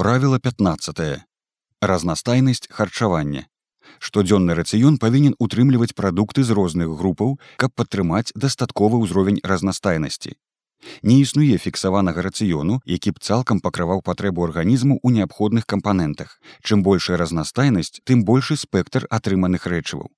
Правіла 15. Разнастайнасць харчавання. Штодзённы рацыён павінен утрымліваць прадукты з розных групаў, каб падтрымаць дастатковы ўзровень разнастайнасці. Не існуе фіксаванага рацыёну, які б цалкам пакрываў патрэбу арганізму ў неабходных кампанентах. Чым большая разнастайнасць, тым большы спектр атрыманых рэчываў.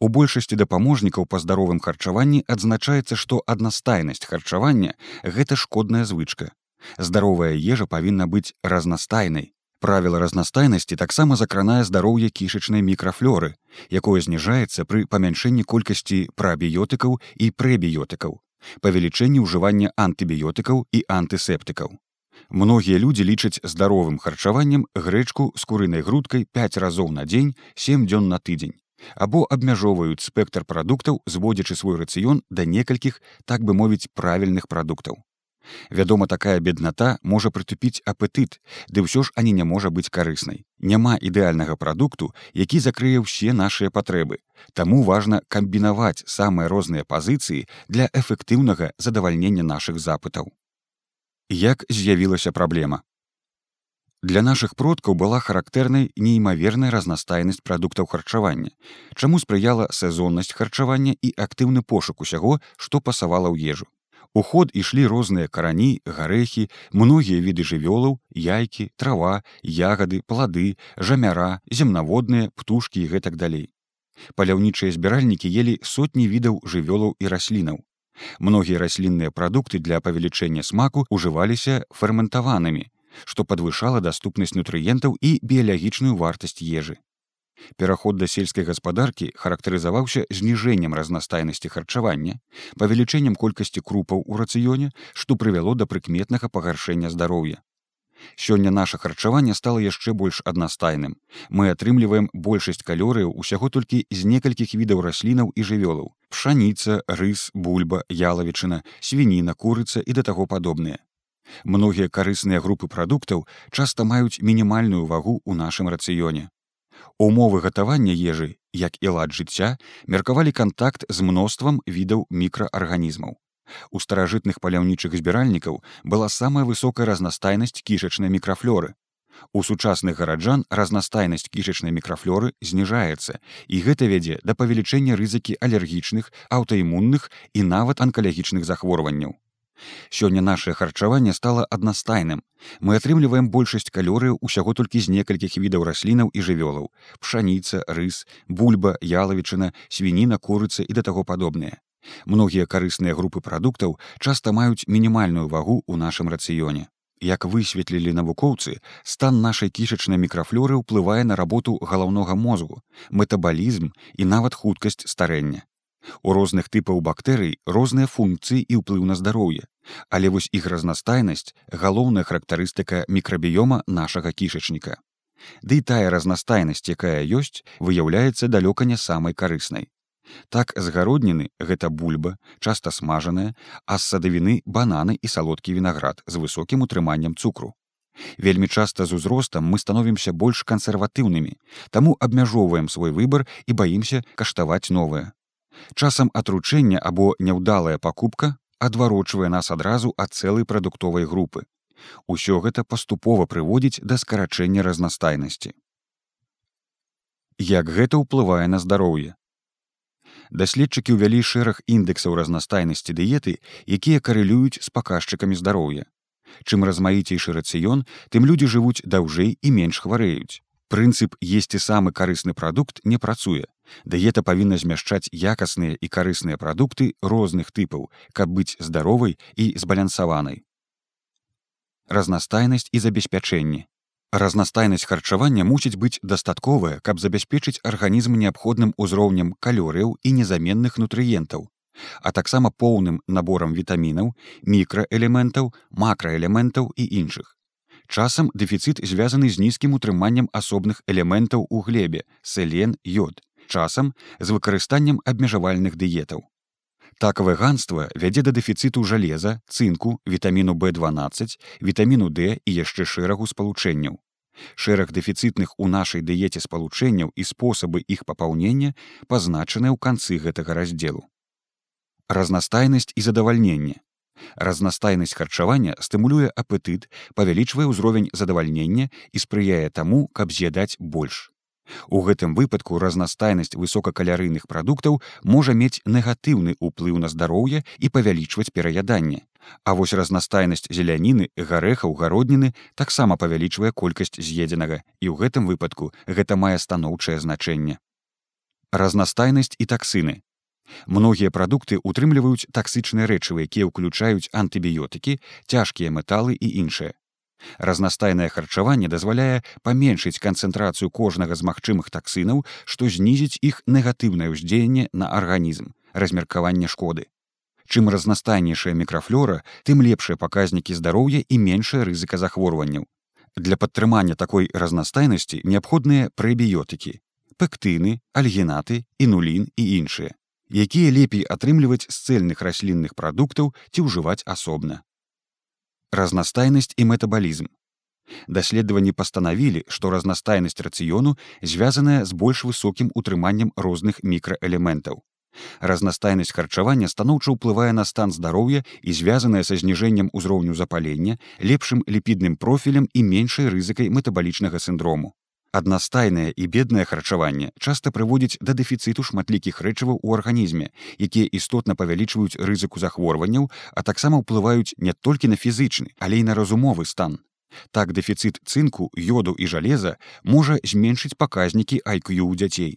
У большасці дапаможнікаў па здаровым харчаванні адзначаецца, што аднастайнасць харчавання гэта шкодная звычка. Здаровая ежа павінна быць разнастайнай. Правіла разнастайнасці таксама закранае здароўе кішачнай мікрафлоры, якое зніжаецца пры памяншэнні колькасці прабіётыкаў і прэбіётыкаў, павелічэнні ўжывання антыбіётыкаў і антысептыкаў. Многія людзі лічаць здаровым харчаваннем грэчку з курынай грудкай 5 разоў на дзень, 7 дзён на тыдзень або абмяжоўваюць спектр прадуктаў, зводзячы свой рацыён да некалькіх, так бы мовіць правільных прадуктаў. Вядома, такая бедната можа прытупіць апетыт, ды ўсё ж ані не можа быць карыснай. Няма ідэальнага прадукту, які закрые ўсе нашыя патрэбы. Таму важна камбінаваць самыя розныя пазіцыі для эфектыўнага задавальнення нашых запытаў. Як з'явілася праблема? Для нашых продкаў была характэрнай неймаверная разнастайнасць прадуктаў харчавання, чаму спрыяла сезоннасць харчавання і актыўны пошук усяго, што пасавала ў ежу. У ход ішлі розныя карані, гарэхі, многія віды жывёлаў, яйкі, трава, ягады, плады, жамяра, земнаводныя, птушкі і гэтак далей. Паляўнічыя збіральнікі елі сотні відаў жывёлаў і раслінаў. Многія раслінныя прадукты для павелічэння смаку ўжываліся ферментаванымі, што падвышала даступнасць нутрыентаў і біялагічную вартасць ежы. Пераход да сельскай гаспадаркі характарызаваўся зніжэннем разнастайнасці харчавання, павелічэннем колькасці крупаў у рацыёне, што прывяло да прыкметнага пагаршэння здароўя. Сёння наша харчаванне стала яшчэ больш аднастайным. Мы атрымліваем большасць калорыяў усяго толькі з некалькіх відаў раслінаў і жывёлаў: пшаніца, рыс, бульба, ялавічына, свініна, курыца і да таго падобныя. Многія карысныя групы прадуктаў часта маюць мінімальную вагу ў нашым рацыёне. Умовы гатавання ежы, як і лад жыцця, меркавалі кантакт з мноствам відаў мікраарганізмаў. У старажытных паляўнічых збіральнікаў была самая высокая разнастайнасць кішачнай мікрафлоры. У сучасных гараджан разнастайнасць кішачнай мікрафлоры зніжаецца, і гэта вядзе да павелічэння рызыкі алергічных, аўтаімунных і нават анкалагічных захворванняў. Сёння нашае харчаванне стала аднастайным. Мы атрымліваем большасць калорыяў усяго толькі з некалькіх відаў раслінаў і жывёлаў: пшаніца, рыс, бульба, ялавічына, свініна, курыца і да таго падобныя. Многія карысныя групы прадуктаў часта маюць мінімальную вагу ў нашым рацыёне. Як высветлілі навукоўцы, стан нашай кішачнай мікрафлоры ўплывае на работу галаўнога мозгу, метабалізм і нават хуткасць старэння. У розных тыпаў бактэрый розныя функцыі і ўплыў на здароўе, але вось іх разнастайнасць галоўная характарыстыка мікрабіёма нашага кішачніка. Ды і тая разнастайнасць, якая ёсць, выяўляецца далёка не самай карыснай. Так з гародніны гэта бульба, часта смажаная, а з садавіны бананы і салодкі вінаград з высокім утрыманнем цукру. Вельмі часта з узростам мы становімся больш кансерватыўнымі, таму абмяжоўваем свой выбар і баімся каштаваць новае. Часам атручэнне або няўдалая пакупка адварочвае нас адразу ад цэлай прадуктовай групы. Усё гэта паступова прыводзіць да скарачэння разнастайнасці. Як гэта ўплывае на здароўе? Даследчыкі ўвялі шэраг індэксаў разнастайнасці дыеты, якія карэлююць з паказчыкамі здароўя. Чым размаіцейшы рацыён, тым людзі жывуць даўжэй і менш хварэюць. Прынцып есці самы карысны прадукт не працуе. Дыета павінна змяшчаць якасныя і карысныя прадукты розных тыпаў, каб быць здаровай і збалянсаванай. Разнастайнасць і забеспячэнне. Разнастайнасць харчавання мусіць быць дастатковая, каб забяспечыць арганізм неабходным узроўнем калорыяў і незаменных нутрыентаў, а таксама поўным наборам вітамінаў, мікраэлементаў, макраэлементаў і іншых. Часам дэфіцыт звязаны з нізкім утрыманнем асобных элементаў у глебе, селен, йод, часам з выкарыстаннем абмежавальных дыетаў. Так веганства вядзе да дэфіцыту жалеза, цынку, вітаміну B12, вітаміну D і яшчэ шэрагу спалучэнняў. Шэраг дэфіцытных у нашай дыеце спалучэнняў і спосабы іх папаўнення пазначаныя ў канцы гэтага раздзелу. Разнастайнасць і задавальненне. Разнастайнасць харчавання стымулюе апетыт, павялічвае ўзровень задавальнення і спрыяе таму, каб з'ядаць больш. У гэтым выпадку разнастайнасць высокакалярыйных прадуктаў можа мець негатыўны ўплыў на здароўе і павялічваць пераяданне. А вось разнастайнасць зеляніны, гарэхаў, гародніны таксама павялічвае колькасць з'едзенага і ў гэтым выпадку гэта мае станоўчае значэнне. Разнастайнасць і таксыны. Многія прадукты ўтрымліваюць таксычныя рэчывы, якія ўключаюць антыбіётыкі, цяжкія металы і іншыя. Разнастайнае харчаванне дазваляе паменшыць канцэнтрацыю кожнага з магчымых таксынаў, што знізіць іх негатыўнае ўздзеянне на арганізм, размеркаванне шкоды. Чым разнастайнейшая мікрафлора, тым лепшыя паказнікі здароўя і меншая рызыка захворванняў. Для падтрымання такой разнастайнасці неабходныя прэбіётыкі, пектыны, альгенаты, інулін і іншыя, якія лепей атрымліваць з цэльных раслінных прадуктаў ці ўжываць асобна разнастайнасць і метабалізм. Даследаванні пастанавілі, што разнастайнасць рацыёну звязаная з больш высокім утрыманнем розных мікраэлементаў. Разнастайнасць харчавання станоўча ўплывае на стан здароўя і звязаная са зніжэннем узроўню запалення, лепшым ліпідным профілем і меншай рызыкай метабалічнага сіндрому. Аднастайнае і беднае харчаванне часта прыводзіць да дэфіцыту шматлікіх рэчываў у арганізме, якія істотна павялічваюць рызыку захворванняў, а таксама ўплываюць не толькі на фізычны, але і на разумовы стан. Так дэфіцыт цынку, йоду і жалеза можа зменшыць паказнікі айкю ў дзяцей.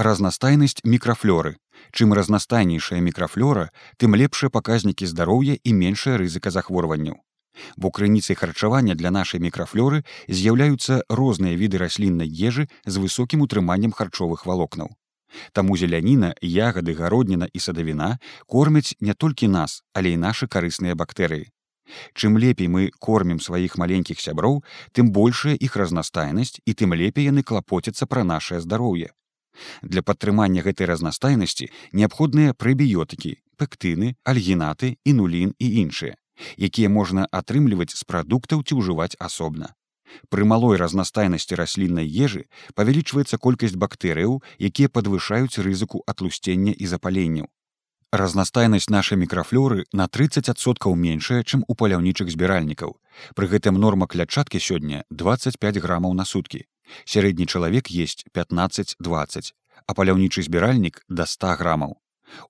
Разнастайнасць мікрафлоры. Чым разнастайнейшая мікрафлора, тым лепшыя паказнікі здароўя і меншая рызыка захворванняў бо крыніцай харчавання для нашай мікрафлоры з'яўляюцца розныя віды расліннай ежы з высокім утрыманнем харчовых валокнаў. Таму зеляніна, ягады, гародніна і садавіна кормяць не толькі нас, але і нашы карысныя бактэрыі. Чым лепей мы кормім сваіх маленькіх сяброў, тым большая іх разнастайнасць і тым лепей яны клапоцяцца пра нашае здароўе. Для падтрымання гэтай разнастайнасці неабходныя прэбіётыкі, пектыны, альгенаты, інулін і іншыя якія можна атрымліваць з прадуктаў ці ўжываць асобна. Пры малой разнастайнасці расліннай ежы павялічваецца колькасць бактэрыяў, якія падвышаюць рызыку атлусцення і запаленняў. Разнастайнасць нашай мікрафлоры на 30соткаў меншая, чым у паляўнічых збіральнікаў. Пры гэтым норма клятчаткі сёння 25 грамаў на суткі. Сярэдні чалавек есть 15-20, а паляўнічы збіральнік да 100 грамаў.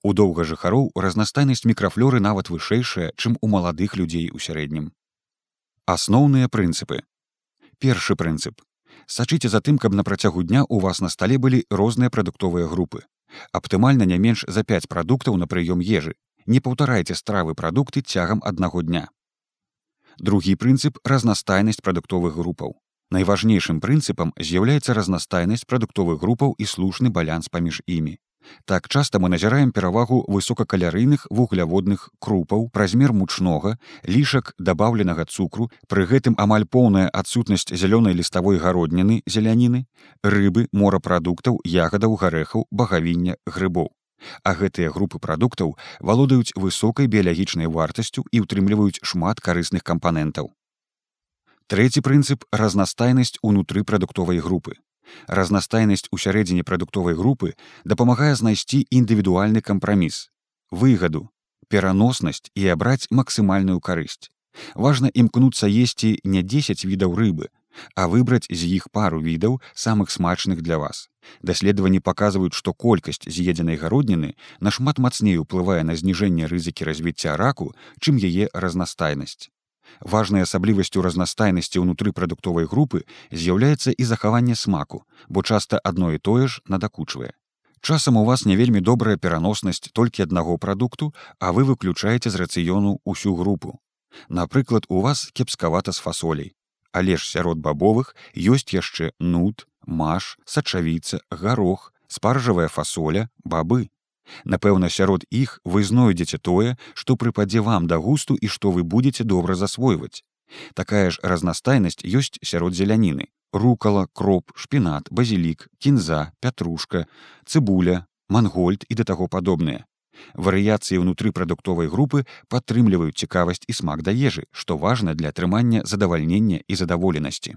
У доўга жыхароў разнастайнасць мікрафлоры нават вышэйшая, чым у маладых людзей у сярэднім. Асноўныя прынцыпы. Першы прынцып. Сачыце за тым, каб на працягу дня ў вас на стале былі розныя прадуктовыя групы. Аптымальна не менш за 5 прадуктаў на прыём ежы. Не паўтарайце стравы прадукты цягам аднаго дня. Другі прынцып разнастайнасць прадуктовых групаў. Найважнейшым прынцыпам з'яўляецца разнастайнасць прадуктовых групаў і слушны балянс паміж імі. Так часта мы назіраем перавагу высокакалярыйных вугляводных крупаў, размер мучнога, лішак дабаўленага цукру, пры гэтым амаль поўная адсутнасць зялёнай ліставой гародніны зеляніны, рыбы, морапрадуктаў, ягадаў, гарэхаў, багавіння, грыбоў. А гэтыя групы прадуктаў валодаюць высокай біялагічнай вартасцю і ўтрымліваюць шмат карысных кампанентаў. Трэці прынцып разнастайнасць унутры прадуктовай групы. Разнастайнасць у сярэдзіне прадуктовай групы дапамагае знайсці індывідуальны кампраміс, выгаду, пераноснасць і абраць максімальную карысць. Важна імкнуцца есці не 10 відаў рыбы, а выбраць з іх пару відаў самых смачных для вас. Даследаванні паказваюць, што колькасць з'едзенай гародніны нашмат мацней уплывае на зніжэнне рызыкі развіцця раку, чым яе разнастайнасць. Важнай асаблівасцю разнастайнасці ўнутры прадуктовай групы з'яўляецца і захаванне смаку, бо часта адно і тое ж надакучвае. Часам у вас не вельмі добрая пераноснасць толькі аднаго прадукту, а вы выключаеце з рацыёну ўсю групу. Напрыклад, у вас кепскавата з фасолей. Але ж сярод бабовых ёсць яшчэ нут, маш, сачавіца, гарох, спаржавая фасоля, бабы. Напэўна, сярод іх вы знойдзеце тое, што прыпадзе вам да густу і што вы будете добра засвойваць. Такая ж разнастайнасць ёсць сярод зеляніны. Рукала, кроп, шпінат, базілік, кінза, пятрушка, цыбуля, мангольд і да таго падобныя. Варыяцыі ўнутры прадуктовай групы падтрымліваюць цікавасць і смак да ежы, што важна для атрымання задавальнення і задаволенасці.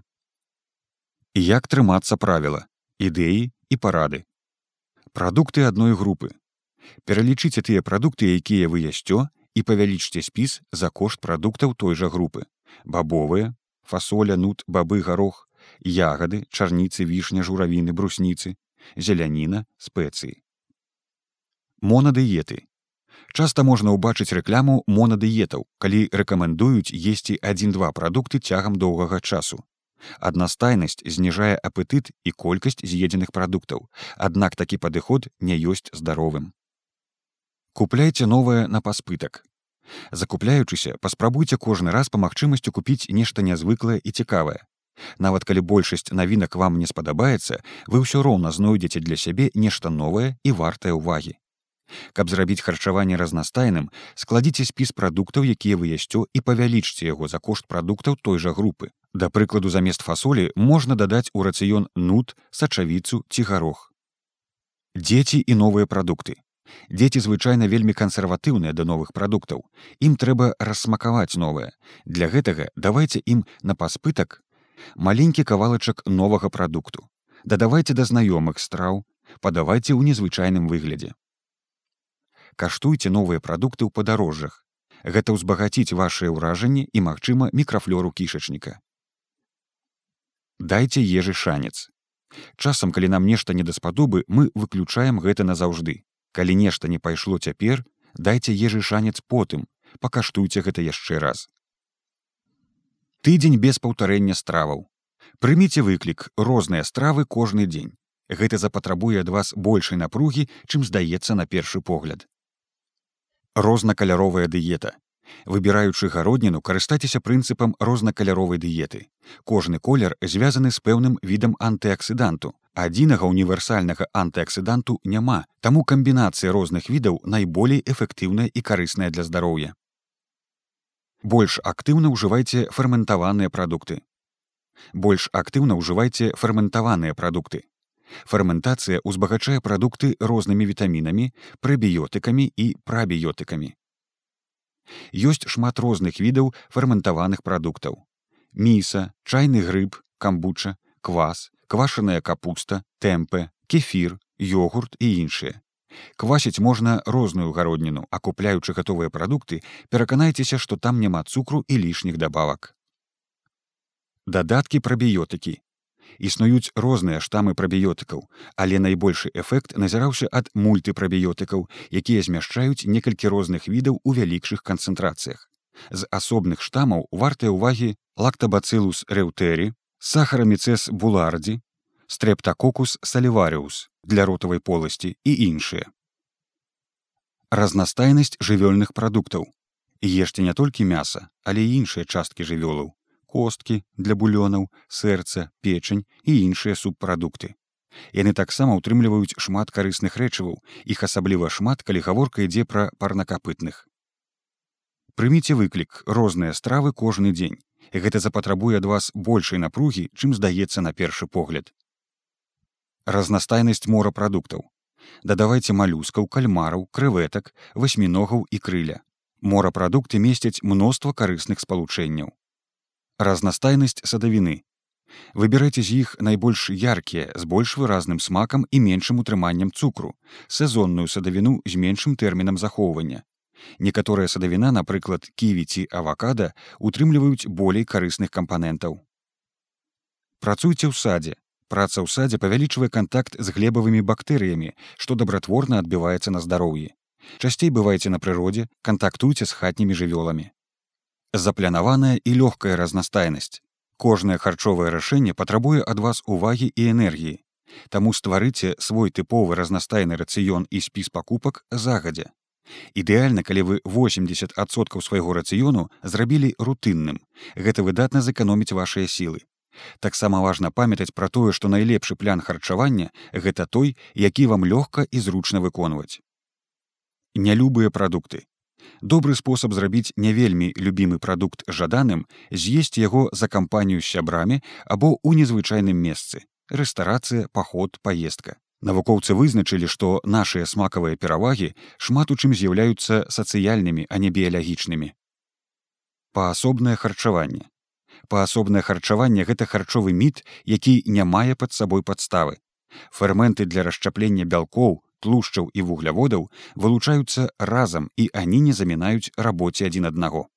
Як трымацца правіла, ідэі і парады. Прадукты адной групы Пералічыце тыя прадукты, якія вы ясцё і павялічце спіс за кошт прадуктаў той жа групы. Бабовыя фасоля нут бабы гарох ягады чарніцы вішня журавіны брусніцы зеляніна спецыі. Монадыеты. Часта можна ўбачыць рэкляму монадыетаў калі рэкамендуюць есці адзін-два прадукты цягам доўгага часу. Аднастайнасць зніжае апетыт і колькасць з'едзеных прадуктаў аднак такі падыход не ёсць здаровым купляйце новае на паспытак. Закупляючыся паспрабуйце кожны раз па магчымасцю купіць нешта нязвыклае і цікавае. Нават калі большасць навінак вам не спадабаецца вы ўсё роўна знойдзеце для сябе нешта новае і вартае ўвагі. Каб зрабіць харчаванне разнастайным складзіце спіс прадуктаў якія вы ясцё і павялічце яго за кошт прадуктаў той жа групы. Да прыкладу замест фасолі можна дадаць у рацыён нут сачавіцу ці гарох. Дзеці і новыя прадукты Дзеці звычайна вельмі кансерватыўныя да новых прадуктаў. Ім трэба рассмакаваць новае. Для гэтага давайце ім на паспытак маленькі кавалачак новага прадукту. Дадавайце да знаёмых страў, падавайце ў незвычайным выглядзе. Каштуйце новыя прадукты ў падарожжах. Гэта ўзбагаціць вашыя ўражанні і, магчыма, мікрафлору кішачніка. Дайце ежы шанец. Часам, калі нам нешта не даспадобы, мы выключаем гэта назаўжды калі нешта не пайшло цяпер дайце ежы шанец потым пакаштуйце гэта яшчэ раз. Тыдзень без паўтарэння страваў. Прыміце выклік розныя стравы кожны дзень. Гэта запатрабуе ад вас большай напругі чым здаецца на першы погляд. Рознакаляровая дыета. Выбіраючы гародніну карыстайцеся прынцыпам рознакаляровай дыеты. Кожны колер звязаны з пэўным відам антыаксіданту адзінага універсальнага антыаксіданту няма таму камбінацыя розных відаў найболей эфектыўная і карысная для здароўя. Больш актыўна ўжывайце ферментаваныя прадукты. Больш актыўна ўжывайце ферментаваныя прадукты. Ферментацыя ўзбагачае прадукты рознымі вітамінамі прабіётыкамі і прабіётыкамі. Ёсць шмат розных відаў ферментаваных прадуктаў. Міса чайны грыб камбуча квас квашаная капуста, тэмпы, кефір, йогурт і іншыя. Квасіць можна розную гародніну, а купляючы гатовыя прадукты, пераканайцеся, што там няма цукру і лішніх дабавак. Дадаткі прабіётыкі. Існуюць розныя штамы прабіётыкаў, але найбольшы эфект назіраўся ад мультыпрабіётыкаў, якія змяшчаюць некалькі розных відаў у вялікшых канцэнтрацыях. З асобных штамаў вартыя ўвагі лактабацылус рэўтэрі, сахараміцэс булардзі стрэптакокус саліварыус для ротавай поласці і іншыя разнастайнасць жывёльных прадуктаў ешце не толькі мяса але і іншыя часткі жывёлаў косткі для булёнаў сэрца печань і іншыя субпрадукты яны таксама ўтрымліваюць шмат карысных рэчываў іх асабліва шмат калі гаворка ідзе пра парнакапытных. Прыміце выклік розныя стравы кожны дзень гэта запатрабуе ад вас большай напругі, чым здаецца на першы погляд. Разнастайнасць морапрадуктаў. Дадавайце малюскаў, кальмараў, крэветак, васьміногаў і крыля. Морапрадукты месцяць мноства карысных спалучэнняў. Разнастайнасць садавіны. Выбірайце з іх найбольш яркія, з больш выразным смакам і меншым утрыманнем цукру, сезонную садавіну з меншым тэрмінам захоўвання, Некаторая садавіна, напрыклад, ківі ці авакада утрымліваюць болей карысных кампанентаў. Працуйце ў садзе. Праца ў садзе павялічвае кантакт з глебавымі бактэрыямі, што дабратворна адбіваецца на здароўі. Часцей бывайце на прыродзе, кантактуйце з хатнімі жывёламі. Запланаваная і лёгкая разнастайнасць. Кожнае харчовае рашэнне патрабуе ад вас увагі і энергіі. Таму стварыце свой тыповы разнастайны рацыён і спіс пакупак загадзя. Ідэальна, калі вы 80соткаў свайго рацыёну зрабілі рутынным. Гэта выдатна зэканоміць вашыя сілы. Таксама важна памятаць пра тое, што найлепшы плян харчавання гэта той, які вам лёгка і зручна выконваць. Нялюбыя прадукты. Добры спосаб зрабіць не вельмі любімы прадукт жаданым, з'есці яго за кампанію з сябрамі або ў незвычайным месцы. рэстарацыя, паход, паездка. Навукоўцы вызначылі, што нашыя смакавыя перавагі шмат у чым з'яўляюцца сацыяльнымі, а не біялагічнымі. Паасобнае харчаванне. Паасобнае харчаванне гэта харчовы міт, які не мае пад сабой падставы. Ферменты для расчаплення бялкоў, тлушчаў і вугляводаў вылучаюцца разам і они не замінаюць рабоце адзін аднаго